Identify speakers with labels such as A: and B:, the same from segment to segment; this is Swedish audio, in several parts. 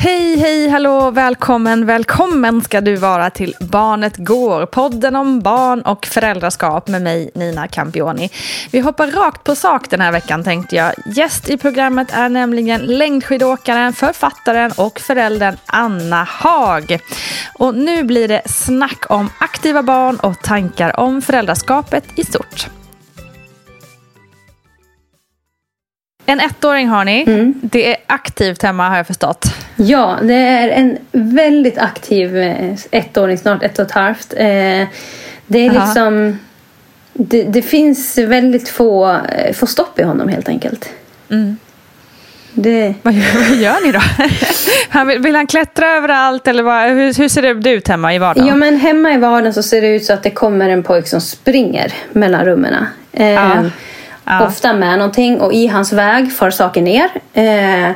A: Hej, hej, hallå, välkommen, välkommen ska du vara till Barnet Går, podden om barn och föräldraskap med mig, Nina Campioni. Vi hoppar rakt på sak den här veckan tänkte jag. Gäst i programmet är nämligen längdskidåkaren, författaren och föräldern Anna Haag. Och nu blir det snack om aktiva barn och tankar om föräldraskapet i stort. En ettåring har ni.
B: Mm.
A: Det är aktivt hemma har jag förstått.
B: Ja, det är en väldigt aktiv eh, ettåring, snart ett och ett halvt. Eh, Det är
A: Aha.
B: liksom... Det, det finns väldigt få, eh, få stopp i honom helt enkelt.
A: Mm.
B: Det,
A: Vad gör, vad gör ni då? Han vill, vill han klättra överallt eller vad, hur, hur ser det ut hemma i vardagen?
B: ja, men hemma i vardagen så ser det ut så att det kommer en pojk som springer mellan rummen. Eh.
A: Ja.
B: Ofta med någonting och i hans väg far saker ner. Eh,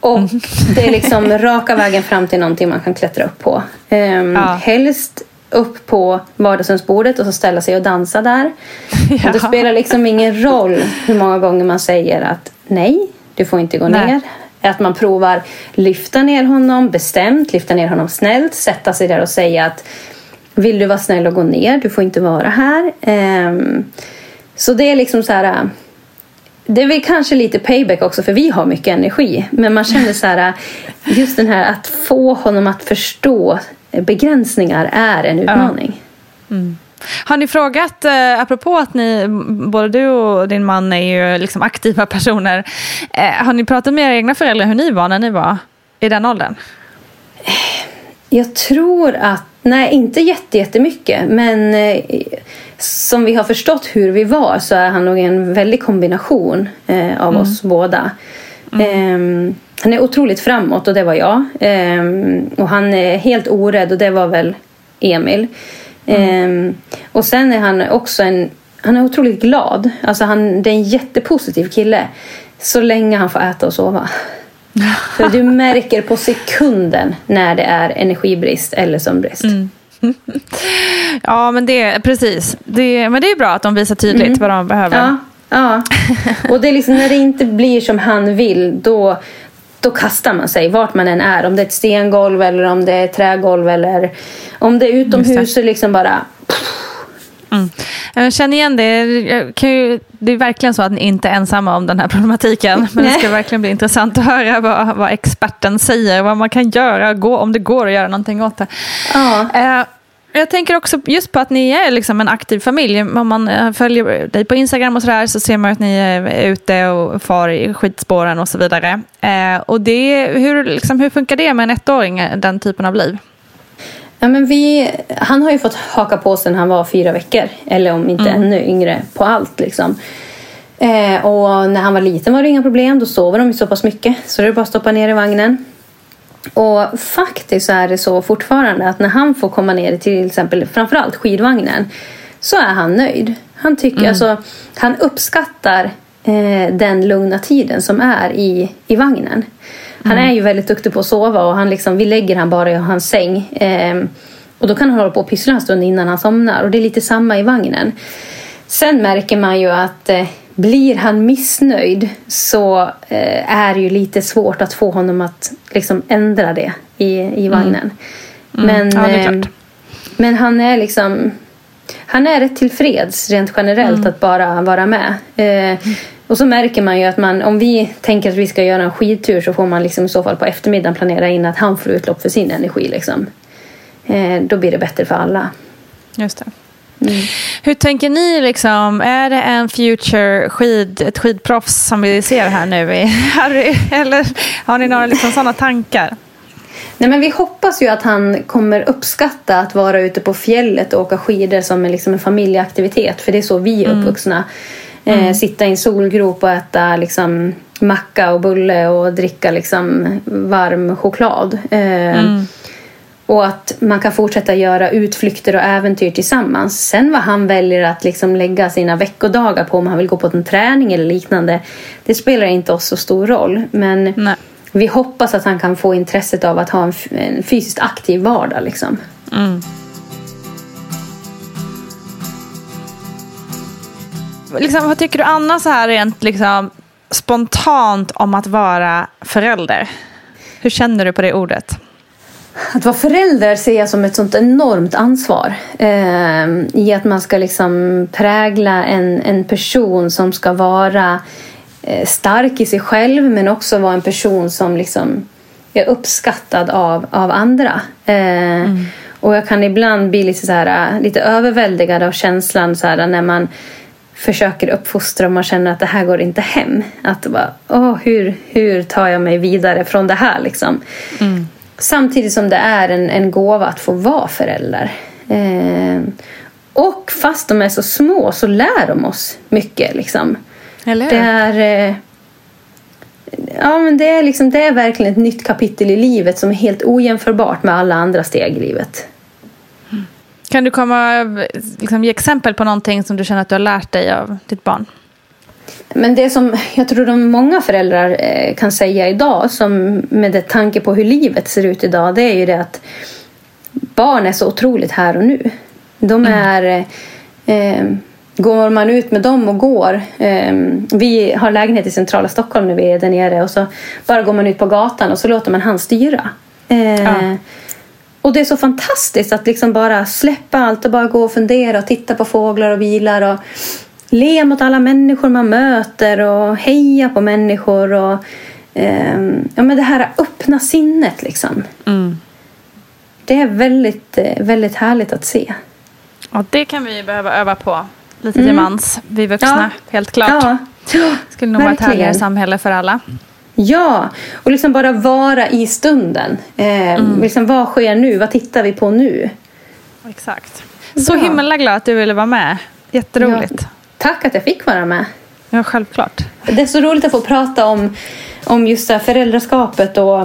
B: och
A: Mm.
B: det är liksom raka vägen fram till någonting man kan klättra upp på. Eh,
A: Ja.
B: Helst upp på vardagsrumsbordet och så ställa sig och dansa där.
A: Ja.
B: Och det spelar liksom ingen roll hur många gånger man säger att nej, du får inte gå
A: Nej.
B: ner. Att man provar lyfta ner honom bestämt, lyfta ner honom snällt, sätta sig där och säga att vill du vara snäll och gå ner, du får inte vara här. Ehm, så det är liksom så här. Det är väl kanske lite payback också för vi har mycket energi. Men man känner så här, just den här att få honom att förstå begränsningar är en utmaning.
A: Har ni frågat, eh, apropå att ni, både du och din man är ju liksom aktiva personer. Eh, har ni pratat med era egna föräldrar hur ni var när ni var i den åldern?
B: Jag tror att, nej inte jätte, jättemycket, men eh, som vi har förstått hur vi var så är han nog en väldig kombination eh, av oss båda. Ehm, han är otroligt framåt och det var jag. Ehm, och han är helt orädd och det var väl Emil. Ehm, och sen är han också en, han är otroligt glad. Alltså han, det är en jättepositiv kille. Så länge han får äta och sova. För du märker på sekunden när det är energibrist eller sömnbrist.
A: Ja, men det precis. Det, men det är bra att de visar tydligt vad de behöver.
B: Ja, ja. Och det är liksom när det inte blir som han vill då, då kastar man sig vart man än är. Om det är ett stengolv eller om det är trägolv eller om det är utomhus så liksom bara
A: Mm. Jag känner igen det. Ju, det är verkligen så att ni inte är ensamma om den här problematiken. Men det ska verkligen bli intressant att höra vad, vad experten säger. Vad man kan göra, gå, om det går att göra någonting åt det.
B: Ja.
A: Uh, jag tänker också just på att ni är liksom en aktiv familj. Om man eh, följer dig på Instagram och sådär så ser man att ni är ute och far i skidspåren och så vidare. Eh, och det, hur, liksom, hur funkar det med en ettåring, den typen av liv?
B: Ja, men vi, han har ju fått haka på sen han var fyra veckor, eller om inte mm. ännu yngre, på allt. Liksom. Eh, och när han var liten var det inga problem, då sover de ju så pass mycket så det är bara att stoppa ner i vagnen. Och faktiskt så är det så fortfarande att när han får komma ner till exempel framförallt skidvagnen så är han nöjd. Han, tycker, mm. alltså, han uppskattar eh, den lugna tiden som är i, i vagnen. Han mm. är ju väldigt duktig på att sova och han liksom, vi lägger han bara i hans säng. Eh, och då kan han hålla på och pyssla en stund innan han somnar. Och det är lite samma i vagnen. Sen märker man ju att eh, blir han missnöjd så eh, är det ju lite svårt att få honom att liksom ändra det i, i mm. vagnen.
A: Mm. Men, ja, eh,
B: men han är liksom han är rätt tillfreds rent generellt mm. att bara vara med. Eh, och så märker man ju att man, om vi tänker att vi ska göra en skidtur så får man liksom i så fall på eftermiddagen planera in att han får utlopp för sin energi. Liksom. Eh, då blir det bättre för alla.
A: Just det. Mm. Hur tänker ni? Liksom, är det en future skid, ett skidproffs som vi ser här nu i Harry? Eller har ni några liksom, sådana tankar?
B: Nej, men vi hoppas ju att han kommer uppskatta att vara ute på fjället och åka skidor som en, liksom en familjeaktivitet. För det är så vi är mm. uppvuxna. Mm. Eh, sitta i en solgrop och äta liksom, macka och bulle och dricka liksom, varm choklad. Eh, mm. Och att man kan fortsätta göra utflykter och äventyr tillsammans. Sen vad han väljer att liksom lägga sina veckodagar på, om han vill gå på en träning eller liknande, det spelar inte oss så stor roll. Men Nej. vi hoppas att han kan få intresset av att ha en, en fysiskt aktiv vardag. Liksom. Mm.
A: Liksom, vad tycker du Anna så här rent liksom, spontant om att vara förälder? Hur känner du på det ordet?
B: Att vara förälder ser jag som ett sånt enormt ansvar. Eh, I att man ska liksom prägla en, en person som ska vara eh, stark i sig själv men också vara en person som liksom är uppskattad av, av andra. Eh, mm. Och jag kan ibland bli lite, så här, lite överväldigad av känslan så här, när man försöker uppfostra och man känner att det här går inte hem. Att bara, åh, hur, hur tar jag mig vidare från det här liksom? Mm. Samtidigt som det är en, en gåva att få vara förälder. Eh, och fast de är så små så lär de oss mycket. Liksom.
A: Eller
B: Det är, eh, ja, men det, är liksom, det är verkligen ett nytt kapitel i livet som är helt ojämförbart med alla andra steg i livet.
A: Kan du komma, liksom, ge exempel på någonting som du känner att du har lärt dig av ditt barn?
B: Men det som jag tror de många föräldrar eh, kan säga idag, som med det tanke på hur livet ser ut idag, det är ju det att barn är så otroligt här och nu. De mm. är... Eh, går man ut med dem och går. Eh, vi har lägenhet i centrala Stockholm när vi är där nere och så bara går man ut på gatan och så låter man han styra. Eh, ja. Och det är så fantastiskt att liksom bara släppa allt och bara gå och fundera och titta på fåglar och bilar och le mot alla människor man möter och heja på människor. Och, eh, ja, men det här öppna sinnet liksom. Mm. Det är väldigt, eh, väldigt härligt att se.
A: Ja, det kan vi behöva öva på lite till mm. mans, vi vuxna, ja. helt klart. Ja. skulle nog vara ett härligare samhälle för alla.
B: Ja, och liksom bara vara i stunden. Eh, mm. liksom, vad sker nu? Vad tittar vi på nu?
A: Exakt. Så ja. himla glad att du ville vara med. Jätteroligt. Ja.
B: Tack att jag fick vara med.
A: Ja, självklart.
B: Det är så roligt att få prata om, om just föräldraskapet och,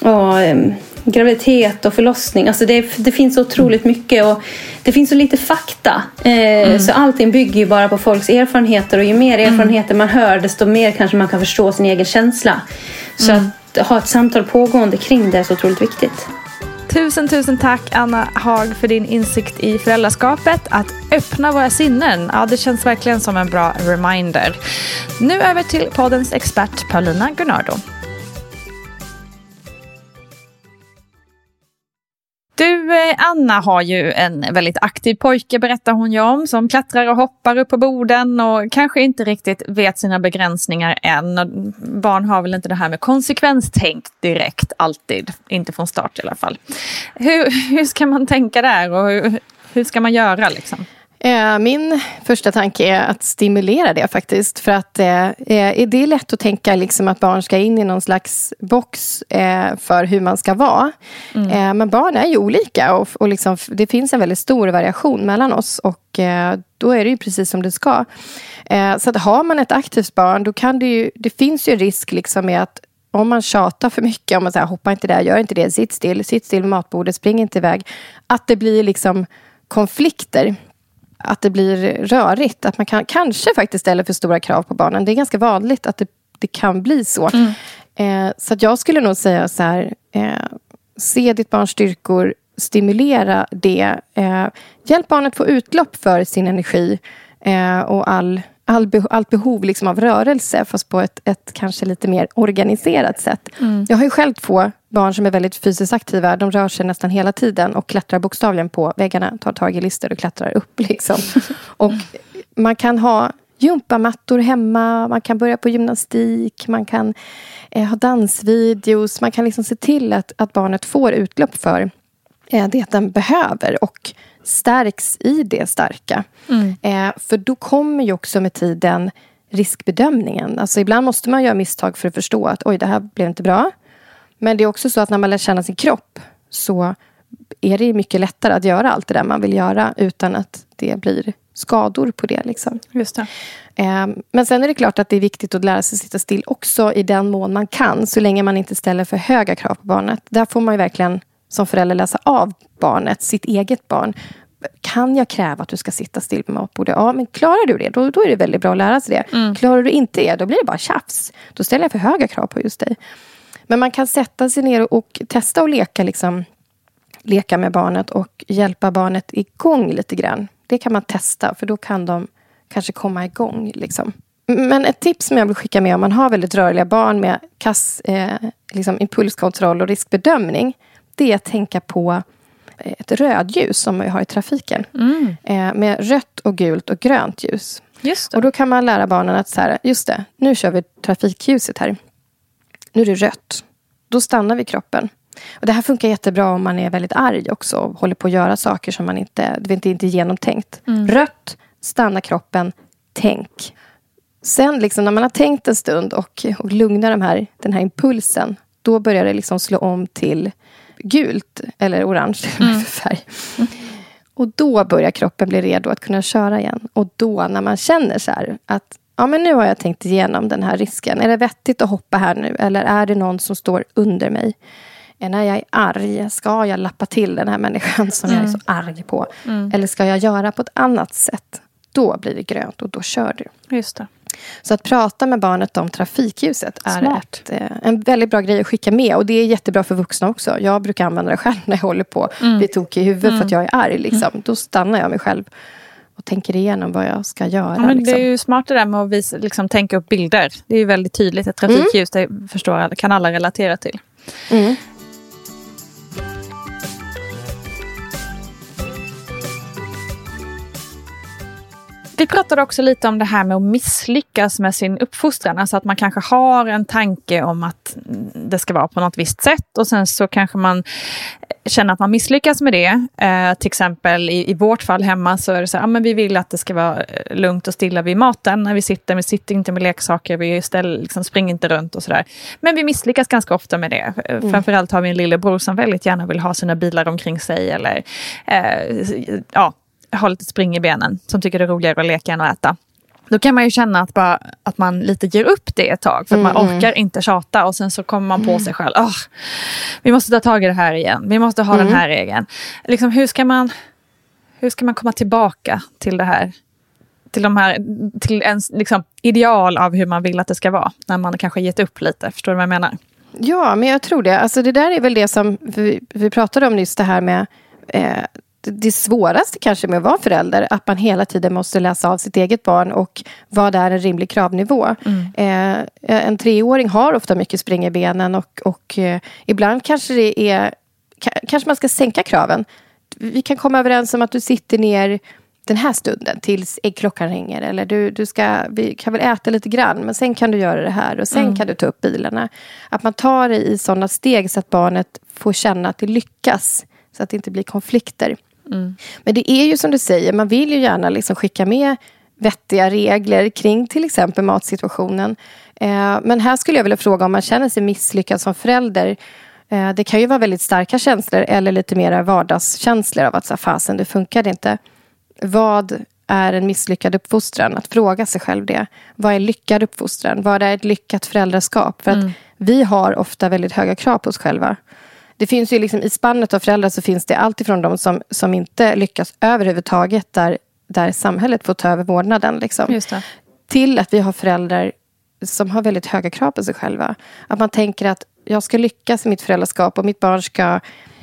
B: och um, graviditet och förlossning. Alltså det, det finns så otroligt mycket och det finns så lite fakta. Eh, mm. Så allting bygger ju bara på folks erfarenheter och ju mer mm. erfarenheter man hör desto mer kanske man kan förstå sin egen känsla. Så mm. att ha ett samtal pågående kring det är så otroligt viktigt.
A: Tusen, tusen tack Anna Hag för din insikt i föräldraskapet. Att öppna våra sinnen, ja det känns verkligen som en bra reminder. Nu över till poddens expert Paulina Gunnardo. Du, eh, Anna har ju en väldigt aktiv pojke berättar hon ju om som klättrar och hoppar upp på borden och kanske inte riktigt vet sina begränsningar än. Och barn har väl inte det här med konsekvenstänk direkt alltid, inte från start i alla fall. Hur, hur ska man tänka där och hur, hur ska man göra liksom?
C: Eh, min första tanke är att stimulera det faktiskt. För att eh, eh, det är lätt att tänka liksom att barn ska in i någon slags box för hur man ska vara. Mm. Men barn är ju olika och, och liksom, det finns en väldigt stor variation mellan oss. Och då är det ju precis som det ska. Så att har man ett aktivt barn, då kan det ju... Det finns ju risk liksom med att om man tjatar för mycket, om man säger hoppa inte där, gör inte det, sitt still, sitt still vid matbordet, spring inte iväg. Att det blir liksom konflikter att det blir rörigt. Att man kan, kanske faktiskt ställer för stora krav på barnen. Det är ganska vanligt att det, det kan bli så. Mm. Eh, så jag skulle nog säga så här, eh, se ditt barns styrkor, stimulera det. Eh, hjälp barnet få utlopp för sin energi eh, och all all be allt behov liksom av rörelse fast på ett, ett kanske lite mer organiserat sätt. Mm. Jag har ju själv två barn som är väldigt fysiskt aktiva. De rör sig nästan hela tiden och klättrar bokstavligen på väggarna. Tar tag i lister och klättrar upp. Liksom. och man kan ha gympamattor hemma, man kan börja på gymnastik, man kan eh, ha dansvideos. Man kan liksom se till att, att barnet får utlopp för eh, det den behöver. Och stärks i det starka. Mm. Eh, för då kommer ju också med tiden riskbedömningen. Alltså ibland måste man göra misstag för att förstå att oj, det här blev inte bra. Men det är också så att när man lär känna sin kropp så är det mycket lättare att göra allt det där man vill göra utan att det blir skador på det. Liksom.
A: Just det.
C: Eh, men sen är det klart att det är viktigt att lära sig sitta still också i den mån man kan. Så länge man inte ställer för höga krav på barnet. Där får man verkligen som förälder läsa av barnet, sitt eget barn. Kan jag kräva att du ska sitta still på matbordet? Ja, men klarar du det, då, då är det väldigt bra att lära sig det. Mm. Klarar du inte det, då blir det bara tjafs. Då ställer jag för höga krav på just dig. Men man kan sätta sig ner och testa att leka, liksom, leka med barnet och hjälpa barnet igång lite grann. Det kan man testa, för då kan de kanske komma igång. Liksom. Men ett tips som jag vill skicka med om man har väldigt rörliga barn med kass eh, liksom impulskontroll och riskbedömning det är att tänka på ett rödljus som vi har i trafiken. Mm. Eh, med rött och gult och grönt ljus.
A: Just
C: och då kan man lära barnen att så här, just det, nu kör vi trafikljuset här. Nu är det rött. Då stannar vi kroppen. Och det här funkar jättebra om man är väldigt arg också och håller på att göra saker som man inte, det inte, inte är genomtänkt. Mm. Rött, stanna kroppen, tänk. Sen liksom, när man har tänkt en stund och, och lugnar de här, den här impulsen då börjar det liksom slå om till gult eller orange mm. färg. Och då börjar kroppen bli redo att kunna köra igen. Och då när man känner så här att ja, men nu har jag tänkt igenom den här risken. Är det vettigt att hoppa här nu? Eller är det någon som står under mig? När jag är arg, ska jag lappa till den här människan som mm. jag är så mm. arg på? Mm. Eller ska jag göra på ett annat sätt? Då blir det grönt och då kör du.
A: Just det.
C: Så att prata med barnet om trafikljuset är ett, eh, en väldigt bra grej att skicka med. Och det är jättebra för vuxna också. Jag brukar använda det själv när jag håller på att mm. bli tokig i huvudet mm. för att mm. jag är arg. Liksom. Mm. Då stannar jag mig själv och tänker igenom vad jag ska göra. Ja,
A: men
C: liksom.
A: Det är ju smart det där med att visa, liksom, tänka upp bilder. Det är ju väldigt tydligt. Ett trafikljus det förstår, kan alla relatera till. Mm. Vi pratade också lite om det här med att misslyckas med sin uppfostran. Alltså att man kanske har en tanke om att det ska vara på något visst sätt och sen så kanske man känner att man misslyckas med det. Eh, till exempel i, i vårt fall hemma så är det så här, ja, men vi vill att det ska vara eh, lugnt och stilla vid maten när vi sitter. Vi sitter inte med leksaker, vi ställ, liksom springer inte runt och sådär. Men vi misslyckas ganska ofta med det. Mm. Framförallt har vi en lillebror som väldigt gärna vill ha sina bilar omkring sig eller eh, ja, har lite spring i benen, som tycker det är roligare att leka än att äta. Då kan man ju känna att, bara, att man lite ger upp det ett tag. För att mm. man orkar inte tjata och sen så kommer man på mm. sig själv. Oh, vi måste ta tag i det här igen. Vi måste ha mm. den här regeln. Liksom, hur, ska man, hur ska man komma tillbaka till det här? Till, de här, till ens liksom, ideal av hur man vill att det ska vara. När man kanske gett upp lite. Förstår du vad jag menar?
C: Ja, men jag tror det. Alltså, det där är väl det som vi, vi pratade om nyss. Det här med eh, det svåraste kanske med att vara förälder, att man hela tiden måste läsa av sitt eget barn och vad är en rimlig kravnivå. Mm. Eh, en treåring har ofta mycket spring i benen och, och eh, ibland kanske det är kanske man ska sänka kraven. vi kan komma överens om att du sitter ner den här stunden tills äggklockan ringer. Eller du, du ska, vi kan väl äta lite grann, men sen kan du göra det här. Och sen mm. kan du ta upp bilarna. Att man tar det i sådana steg så att barnet får känna att det lyckas. Så att det inte blir konflikter. Mm. Men det är ju som du säger, man vill ju gärna liksom skicka med vettiga regler kring till exempel matsituationen. Eh, men här skulle jag vilja fråga om man känner sig misslyckad som förälder. Eh, det kan ju vara väldigt starka känslor eller lite mer vardagskänslor av att så fasen, det funkar inte. Vad är en misslyckad uppfostran? Att fråga sig själv det. Vad är lyckad uppfostran? Vad är ett lyckat föräldraskap? För att mm. vi har ofta väldigt höga krav på oss själva. Det finns ju liksom, I spannet av föräldrar så finns det allt ifrån de som, som inte lyckas överhuvudtaget där, där samhället får ta över vårdnaden. Liksom, till att vi har föräldrar som har väldigt höga krav på sig själva. Att man tänker att jag ska lyckas i mitt föräldraskap och mitt barn ska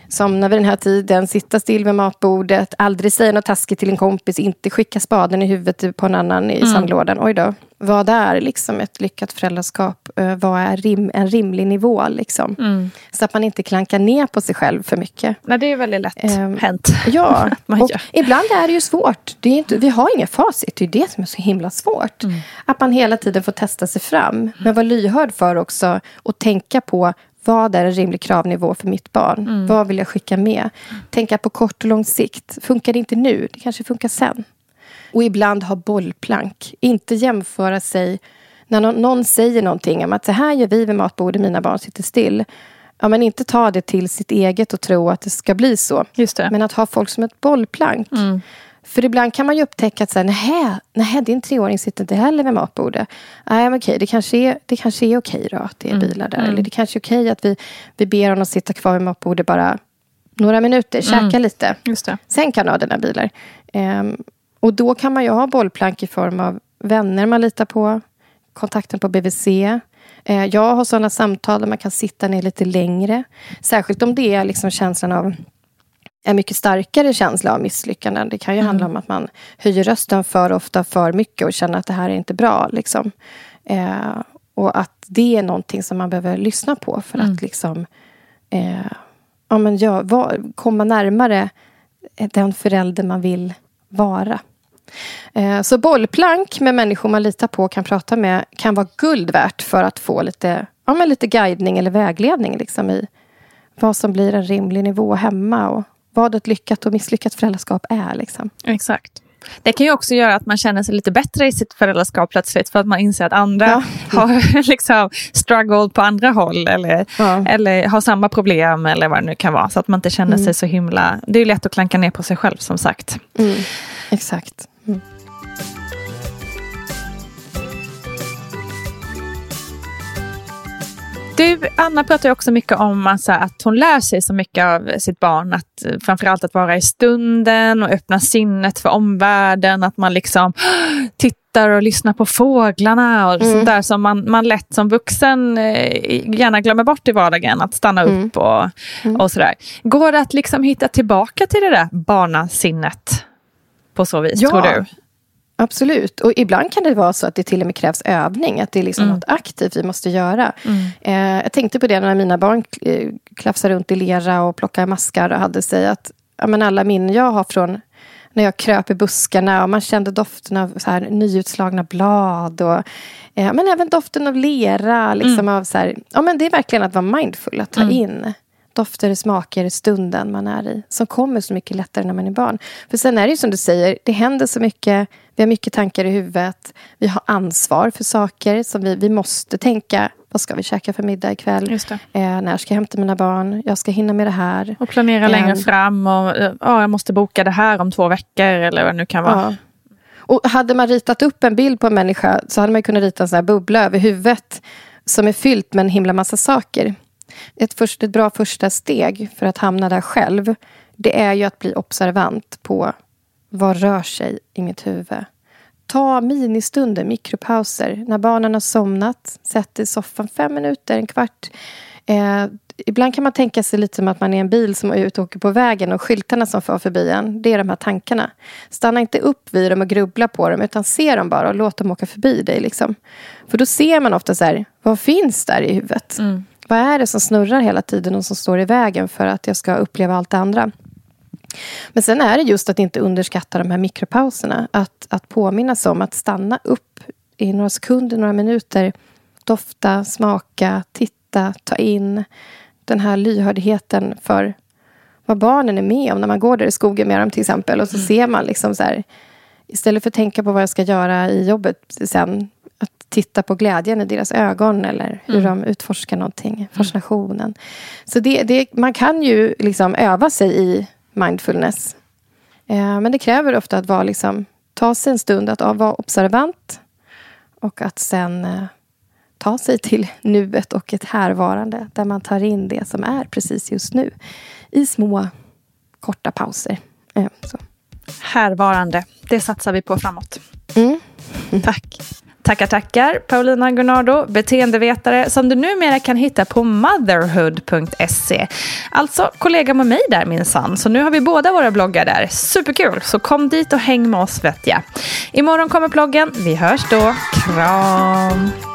C: somna vid den här tiden, sitta still vid matbordet, aldrig säga något taskigt till en kompis, inte skicka spaden i huvudet på en annan i mm. sandlådan. Oj då. Vad är liksom ett lyckat föräldraskap? Uh, vad är rim, en rimlig nivå? Liksom? Mm. Så att man inte klankar ner på sig själv för mycket.
A: Nej, det är väldigt lätt um, hänt.
C: Ja, och ibland är det ju svårt. Det är inte, vi har inga facit. Det är det som är så himla svårt. Mm. Att man hela tiden får testa sig fram. Men vara lyhörd för också och tänka på vad är en rimlig kravnivå för mitt barn? Mm. Vad vill jag skicka med? Tänka på kort och lång sikt. Funkar det inte nu? Det kanske funkar sen. Och ibland ha bollplank. Inte jämföra sig när någon, någon säger någonting om att så här gör vi vid matbordet, mina barn sitter still. Ja, men inte ta det till sitt eget och tro att det ska bli så. Men att ha folk som ett bollplank. Mm. För ibland kan man ju upptäcka att så här, nähä, nähä, din treåring sitter inte heller vid matbordet. Nej, men okej, det kanske är, det kanske är okej då att det är mm. bilar där. Mm. Eller det kanske är okej att vi, vi ber honom sitta kvar vid matbordet bara några minuter, käka mm. lite. Sen kan han ha dina bilar. Um, och då kan man ju ha bollplank i form av vänner man litar på, kontakten på BVC. Uh, jag har sådana samtal där man kan sitta ner lite längre. Särskilt om det är liksom känslan av en mycket starkare känsla av misslyckanden. Det kan ju mm. handla om att man höjer rösten för ofta, för mycket och känner att det här är inte bra. Liksom. Eh, och att det är någonting som man behöver lyssna på för mm. att liksom, eh, ja, men ja, var, komma närmare den förälder man vill vara. Eh, så bollplank med människor man litar på och kan prata med kan vara guld värt för att få lite, ja, men lite guidning eller vägledning liksom, i vad som blir en rimlig nivå hemma och vad ett lyckat och misslyckat föräldraskap är. Liksom.
A: Exakt. Det kan ju också göra att man känner sig lite bättre i sitt föräldraskap plötsligt för att man inser att andra ja. har liksom struggled på andra håll eller, ja. eller har samma problem eller vad det nu kan vara. Så att man inte känner mm. sig så himla... Det är lätt att klanka ner på sig själv som sagt.
C: Mm. Exakt. Mm.
A: Du, Anna pratar också mycket om alltså, att hon lär sig så mycket av sitt barn. Att, framförallt att vara i stunden och öppna sinnet för omvärlden. Att man liksom tittar och lyssnar på fåglarna och mm. sånt där som man, man lätt som vuxen eh, gärna glömmer bort i vardagen. Att stanna mm. upp och, mm. och sådär. Går det att liksom hitta tillbaka till det där barnasinnet på så vis, ja. tror du?
C: Absolut. Och ibland kan det vara så att det till och med krävs övning. Att det är liksom mm. något aktivt vi måste göra. Mm. Eh, jag tänkte på det när mina barn eh, klafsade runt i lera och plockade maskar och hade sig. Att, ja, men alla minnen jag har från när jag kröp i buskarna och man kände doften av så här, nyutslagna blad. Och, eh, men även doften av lera. Liksom mm. av så här, ja, men det är verkligen att vara mindful, att ta mm. in dofter, smaker, stunden man är i. Som kommer så mycket lättare när man är barn. För sen är det ju som du säger, det händer så mycket. Vi har mycket tankar i huvudet. Vi har ansvar för saker som vi, vi måste tänka. Vad ska vi käka för middag ikväll? Eh, när ska jag hämta mina barn? Jag ska hinna med det här.
A: Och planera eh, längre fram. Och, ja, jag måste boka det här om två veckor eller vad det nu kan vara. Ja.
C: Och hade man ritat upp en bild på en människa så hade man kunnat rita en sån här bubbla över huvudet som är fyllt med en himla massa saker. Ett, först, ett bra första steg för att hamna där själv det är ju att bli observant på vad rör sig i mitt huvud. Ta ministunder, mikropauser. När barnen har somnat, sätt dig i soffan fem minuter, en kvart. Eh, ibland kan man tänka sig lite som att man är en bil som är ute och åker på vägen och skyltarna som far förbi en, det är de här tankarna. Stanna inte upp vid dem och grubbla på dem utan se dem bara och låt dem åka förbi dig. Liksom. För då ser man ofta så här, vad finns där i huvudet? Mm. Vad är det som snurrar hela tiden och som står i vägen för att jag ska uppleva allt det andra? Men sen är det just att inte underskatta de här mikropauserna. Att, att påminnas om att stanna upp i några sekunder, några minuter. Dofta, smaka, titta, ta in. Den här lyhördheten för vad barnen är med om när man går där i skogen med dem till exempel. Och så mm. ser man liksom så här, istället för att tänka på vad jag ska göra i jobbet sen, titta på glädjen i deras ögon eller hur mm. de utforskar någonting, mm. fascinationen. Mm. Så det, det, man kan ju liksom öva sig i mindfulness. Eh, men det kräver ofta att vara liksom, ta sig en stund att vara observant och att sen eh, ta sig till nuet och ett härvarande där man tar in det som är precis just nu i små korta pauser. Eh, så.
A: Härvarande, det satsar vi på framåt.
C: Mm.
A: Tack. Tackar, tackar. Paulina Gunnardo, beteendevetare som du numera kan hitta på motherhood.se. Alltså kollega med mig där minsann. Så nu har vi båda våra bloggar där. Superkul! Så kom dit och häng med oss vet jag. Imorgon kommer bloggen. Vi hörs då. Kram!